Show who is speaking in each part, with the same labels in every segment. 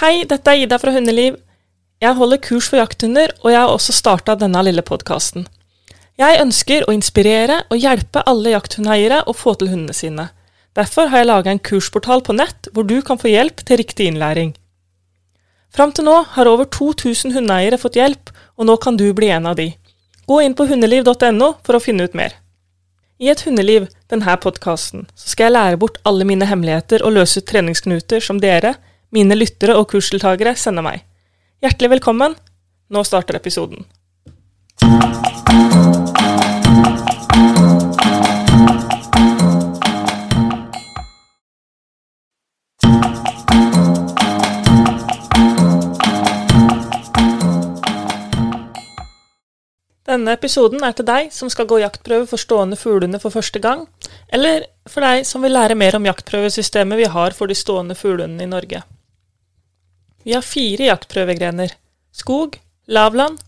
Speaker 1: Hei, dette er Ida fra Hundeliv. Jeg holder kurs for jakthunder, og jeg har også starta denne lille podkasten. Jeg ønsker å inspirere og hjelpe alle jakthundeiere å få til hundene sine. Derfor har jeg laga en kursportal på nett hvor du kan få hjelp til riktig innlæring. Fram til nå har over 2000 hundeeiere fått hjelp, og nå kan du bli en av de. Gå inn på hundeliv.no for å finne ut mer. I Et hundeliv, denne podkasten, skal jeg lære bort alle mine hemmeligheter og løse ut treningsknuter som dere, mine lyttere og kursdeltakere, sender meg. Hjertelig velkommen. Nå starter episoden. Denne episoden er til deg som skal gå jaktprøve for stående fuglene for første gang, eller for deg som vil lære mer om jaktprøvesystemet vi har for de stående fuglene i Norge. Vi har fire jaktprøvegrener skog, lavland,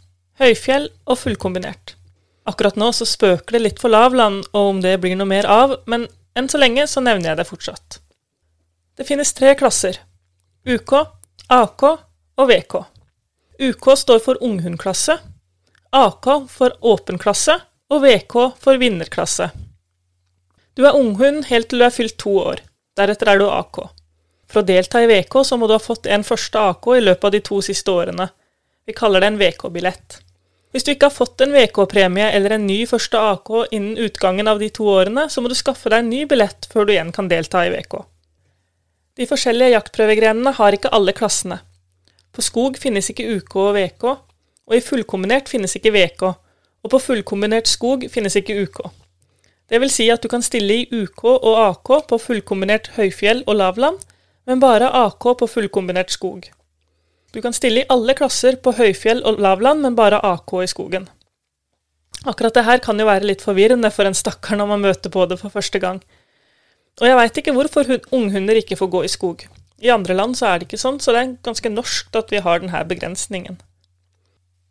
Speaker 1: høyfjell og fullkombinert. Akkurat nå så spøker det litt for lavland og om det blir noe mer av, men enn så lenge så nevner jeg det fortsatt. Det finnes tre klasser UK, AK og VK. UK står for unghundklasse, AK for åpen klasse og VK for vinnerklasse. Du er unghund helt til du er fylt to år. Deretter er du AK. For å delta i VK så må du ha fått en første AK i løpet av de to siste årene. Vi kaller det en VK-billett. Hvis du ikke har fått en VK-premie eller en ny første AK innen utgangen av de to årene, så må du skaffe deg en ny billett før du igjen kan delta i VK. De forskjellige jaktprøvegrenene har ikke alle klassene. På skog finnes ikke UK og VK, og i fullkombinert finnes ikke VK, og på fullkombinert skog finnes ikke UK. Det vil si at du kan stille i UK og AK på fullkombinert høyfjell og lavland, men bare AK på fullkombinert skog. Du kan stille i alle klasser på høyfjell og lavland, men bare AK i skogen. Akkurat det her kan jo være litt forvirrende for en stakkar når man møter på det for første gang. Og jeg veit ikke hvorfor unghunder ikke får gå i skog. I andre land så er det ikke sånn, så det er ganske norskt at vi har denne begrensningen.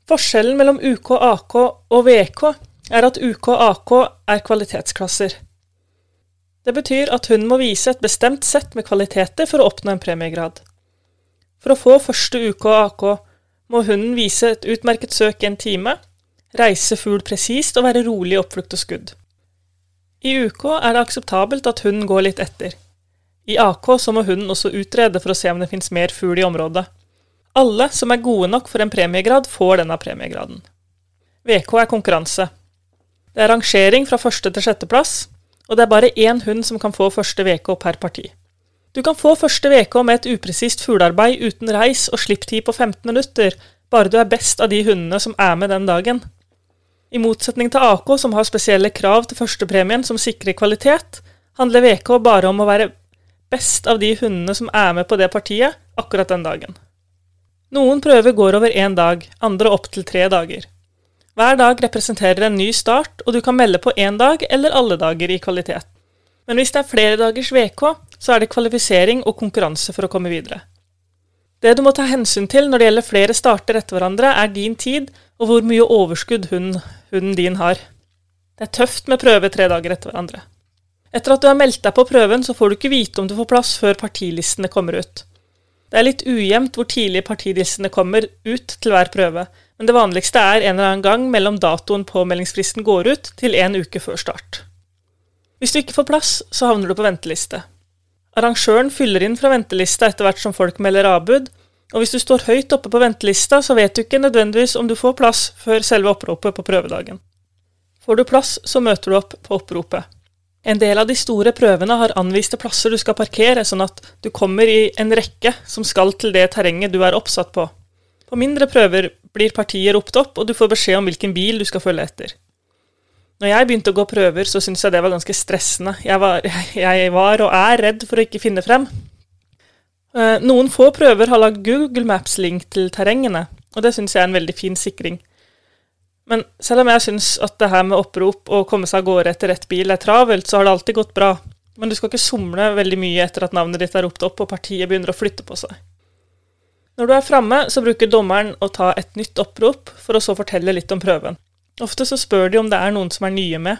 Speaker 1: Forskjellen mellom UK, AK og VK er at UK og AK er kvalitetsklasser. Det betyr at hun må vise et bestemt sett med kvaliteter for å oppnå en premiegrad. For å få første UK AK må hunden vise et utmerket søk i en time, reise fugl presist og være rolig i oppflukt og skudd. I UK er det akseptabelt at hunden går litt etter. I AK så må hunden også utrede for å se om det finnes mer fugl i området. Alle som er gode nok for en premiegrad, får denne premiegraden. VK er konkurranse. Det er rangering fra første til sjetteplass, og det er bare én hund som kan få første VK per parti. Du kan få første VK med et upresist fuglearbeid uten reis og slipptid på 15 minutter, bare du er best av de hundene som er med den dagen. I motsetning til AK, som har spesielle krav til førstepremien som sikrer kvalitet, handler VK bare om å være best av de hundene som er med på det partiet akkurat den dagen. Noen prøver går over én dag, andre opptil tre dager. Hver dag representerer en ny start, og du kan melde på én dag eller alle dager i kvalitet. Men hvis det er flere dagers VK, så er det kvalifisering og konkurranse for å komme videre. Det du må ta hensyn til når det gjelder flere starter etter hverandre, er din tid og hvor mye overskudd hunden, hunden din har. Det er tøft med prøve tre dager etter hverandre. Etter at du har meldt deg på prøven, så får du ikke vite om du får plass før partilistene kommer ut. Det er litt ujevnt hvor tidlig partilistene kommer ut til hver prøve, men det vanligste er en eller annen gang mellom datoen påmeldingsfristen går ut, til en uke før start. Hvis du ikke får plass, så havner du på venteliste. Arrangøren fyller inn fra ventelista etter hvert som folk melder avbud, og hvis du står høyt oppe på ventelista, så vet du ikke nødvendigvis om du får plass før selve oppropet på prøvedagen. Får du plass, så møter du opp på oppropet. En del av de store prøvene har anviste plasser du skal parkere, sånn at du kommer i en rekke som skal til det terrenget du er oppsatt på. På mindre prøver blir partier ropt opp, og du får beskjed om hvilken bil du skal følge etter. Når jeg begynte å gå prøver, så syntes jeg det var ganske stressende. Jeg var, jeg var, og er redd for å ikke finne frem. Eh, noen få prøver har lagd Google Maps-link til terrengene, og det syns jeg er en veldig fin sikring. Men selv om jeg syns at det her med opprop og komme seg av gårde etter rett bil er travelt, så har det alltid gått bra. Men du skal ikke somle veldig mye etter at navnet ditt er ropt opp og partiet begynner å flytte på seg. Når du er framme, så bruker dommeren å ta et nytt opprop, for å så fortelle litt om prøven. Ofte så spør de om det er noen som er nye med.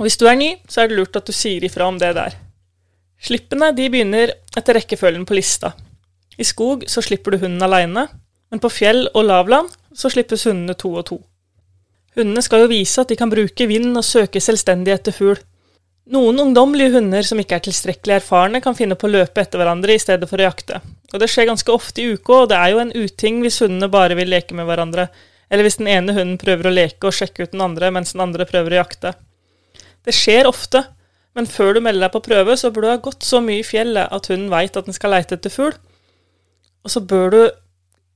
Speaker 1: Og hvis du er ny, så er det lurt at du sier ifra om det der. Slippene de begynner etter rekkefølgen på lista. I skog så slipper du hunden aleine, men på fjell og lavland så slippes hundene to og to. Hundene skal jo vise at de kan bruke vind og søke selvstendig etter fugl. Noen ungdommelige hunder som ikke er tilstrekkelig erfarne, kan finne på å løpe etter hverandre i stedet for å jakte. Og det skjer ganske ofte i uka, og det er jo en uting hvis hundene bare vil leke med hverandre, eller hvis den ene hunden prøver å leke og sjekke ut den andre mens den andre prøver å jakte. Det skjer ofte, men før du melder deg på prøve, så bør du ha gått så mye i fjellet at hunden veit at den skal leite etter fugl. Og så bør du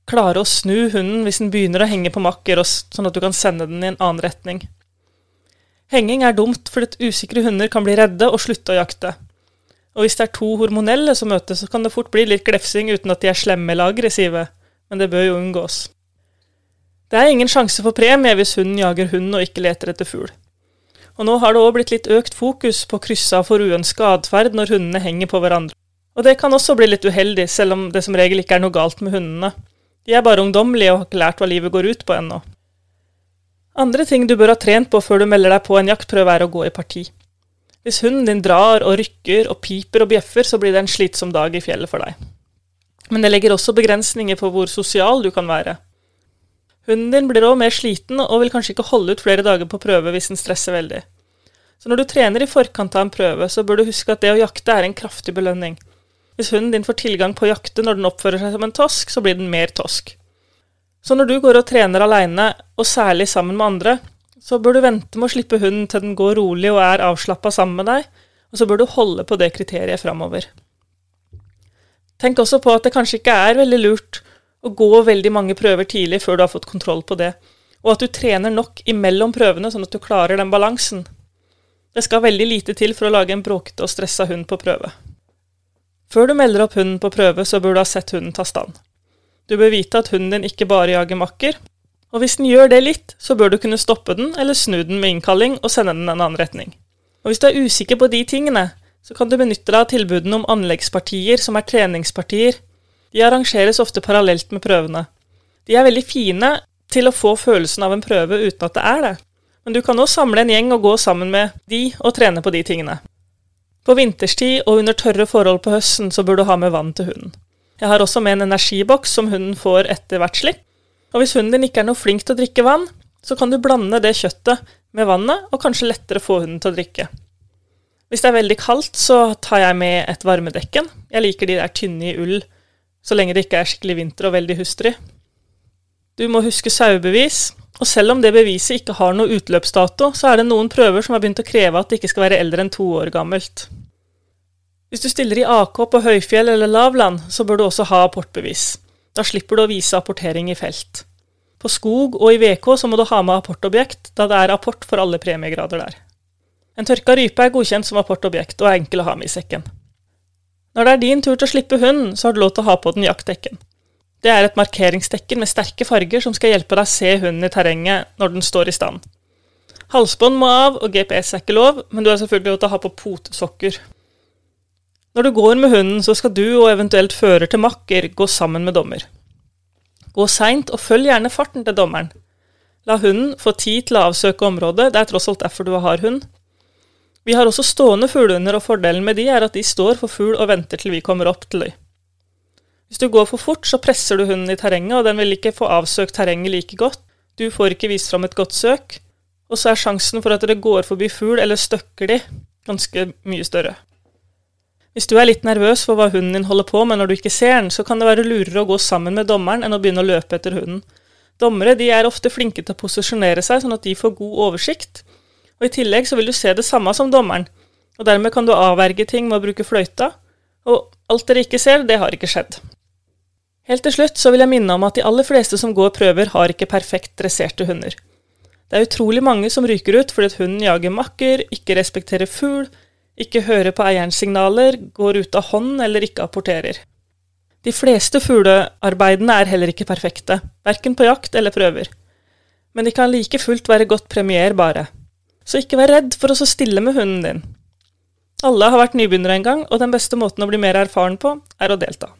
Speaker 1: klare å snu hunden hvis den begynner å henge på makker, sånn at du kan sende den i en annen retning. Henging er dumt fordi usikre hunder kan bli redde og slutte å jakte. Og hvis det er to hormonelle som møtes, så kan det fort bli litt glefsing uten at de er slemme eller aggressive, men det bør jo unngås. Det er ingen sjanse for premie hvis hunden jager hund og ikke leter etter fugl. Og nå har det òg blitt litt økt fokus på kryssa for uønska atferd når hundene henger på hverandre. Og det kan også bli litt uheldig, selv om det som regel ikke er noe galt med hundene. De er bare ungdommelige og har ikke lært hva livet går ut på ennå. Andre ting du bør ha trent på før du melder deg på en jaktprøve, er å gå i parti. Hvis hunden din drar og rykker og piper og bjeffer, så blir det en slitsom dag i fjellet for deg. Men det legger også begrensninger på hvor sosial du kan være. Hunden din blir òg mer sliten og vil kanskje ikke holde ut flere dager på prøve hvis den stresser veldig. Så når du trener i forkant av en prøve, så bør du huske at det å jakte er en kraftig belønning. Hvis hunden din får tilgang på å jakte når den oppfører seg som en tosk, så blir den mer tosk. Så når du går og trener aleine, og særlig sammen med andre, så bør du vente med å slippe hunden til den går rolig og er avslappa sammen med deg, og så bør du holde på det kriteriet framover. Tenk også på at det kanskje ikke er veldig lurt å gå veldig mange prøver tidlig før du har fått kontroll på det, og at du trener nok imellom prøvene, sånn at du klarer den balansen. Det skal veldig lite til for å lage en bråkete og stressa hund på prøve. Før du melder opp hunden på prøve, så bør du ha sett hunden ta stand. Du bør vite at hunden din ikke bare jager makker, og hvis den gjør det litt, så bør du kunne stoppe den eller snu den med innkalling og sende den en annen retning. Og hvis du er usikker på de tingene, så kan du benytte deg av tilbudene om anleggspartier som er treningspartier. De arrangeres ofte parallelt med prøvene. De er veldig fine til å få følelsen av en prøve uten at det er det, men du kan også samle en gjeng og gå sammen med de og trene på de tingene. På vinterstid og under tørre forhold på høsten så bør du ha med vann til hunden. Jeg har også med en energiboks som hunden får etter hvert slipp. Og hvis hunden din ikke er noe flink til å drikke vann, så kan du blande det kjøttet med vannet, og kanskje lettere få hunden til å drikke. Hvis det er veldig kaldt, så tar jeg med et varmedekken. Jeg liker de der tynne i ull, så lenge det ikke er skikkelig vinter og veldig hustrig. Du må huske sauebevis, og selv om det beviset ikke har noe utløpsdato, så er det noen prøver som har begynt å kreve at det ikke skal være eldre enn to år gammelt. Hvis du stiller i AK på høyfjell eller lavland, så bør du også ha apportbevis. Da slipper du å vise apportering i felt. På skog og i VK så må du ha med apportobjekt, da det er apport for alle premiegrader der. En tørka rype er godkjent som apportobjekt og er enkel å ha med i sekken. Når det er din tur til å slippe hunden, så har du lov til å ha på den jaktdekken. Det er et markeringsdekken med sterke farger som skal hjelpe deg å se hunden i terrenget når den står i stand. Halsbånd må av, og GPS er ikke lov, men du har selvfølgelig lov til å ha på potesokker. Når du går med hunden, så skal du og eventuelt fører til makker gå sammen med dommer. Gå seint, og følg gjerne farten til dommeren. La hunden få tid til å avsøke området, det er tross alt derfor du har hund. Vi har også stående fuglehunder, og fordelen med de er at de står for fugl og venter til vi kommer opp til dem. Hvis du går for fort, så presser du hunden i terrenget, og den vil ikke få avsøkt terrenget like godt. Du får ikke vist fram et godt søk, og så er sjansen for at dere går forbi fugl eller støkker de, ganske mye større. Hvis du er litt nervøs for hva hunden din holder på med når du ikke ser den, så kan det være lurere å gå sammen med dommeren enn å begynne å løpe etter hunden. Dommere er ofte flinke til å posisjonere seg sånn at de får god oversikt, og i tillegg så vil du se det samme som dommeren, og dermed kan du avverge ting med å bruke fløyta, og alt dere ikke ser, det har ikke skjedd. Helt til slutt så vil jeg minne om at de aller fleste som går prøver, har ikke perfekt dresserte hunder. Det er utrolig mange som ryker ut fordi at hunden jager makker, ikke respekterer fugl, ikke hører på eierens signaler, går ut av hånd eller ikke apporterer. De fleste fuglearbeidene er heller ikke perfekte, verken på jakt eller prøver. Men de kan like fullt være godt premierbare. Så ikke vær redd for å så stille med hunden din. Alle har vært nybegynnere en gang, og den beste måten å bli mer erfaren på, er å delta.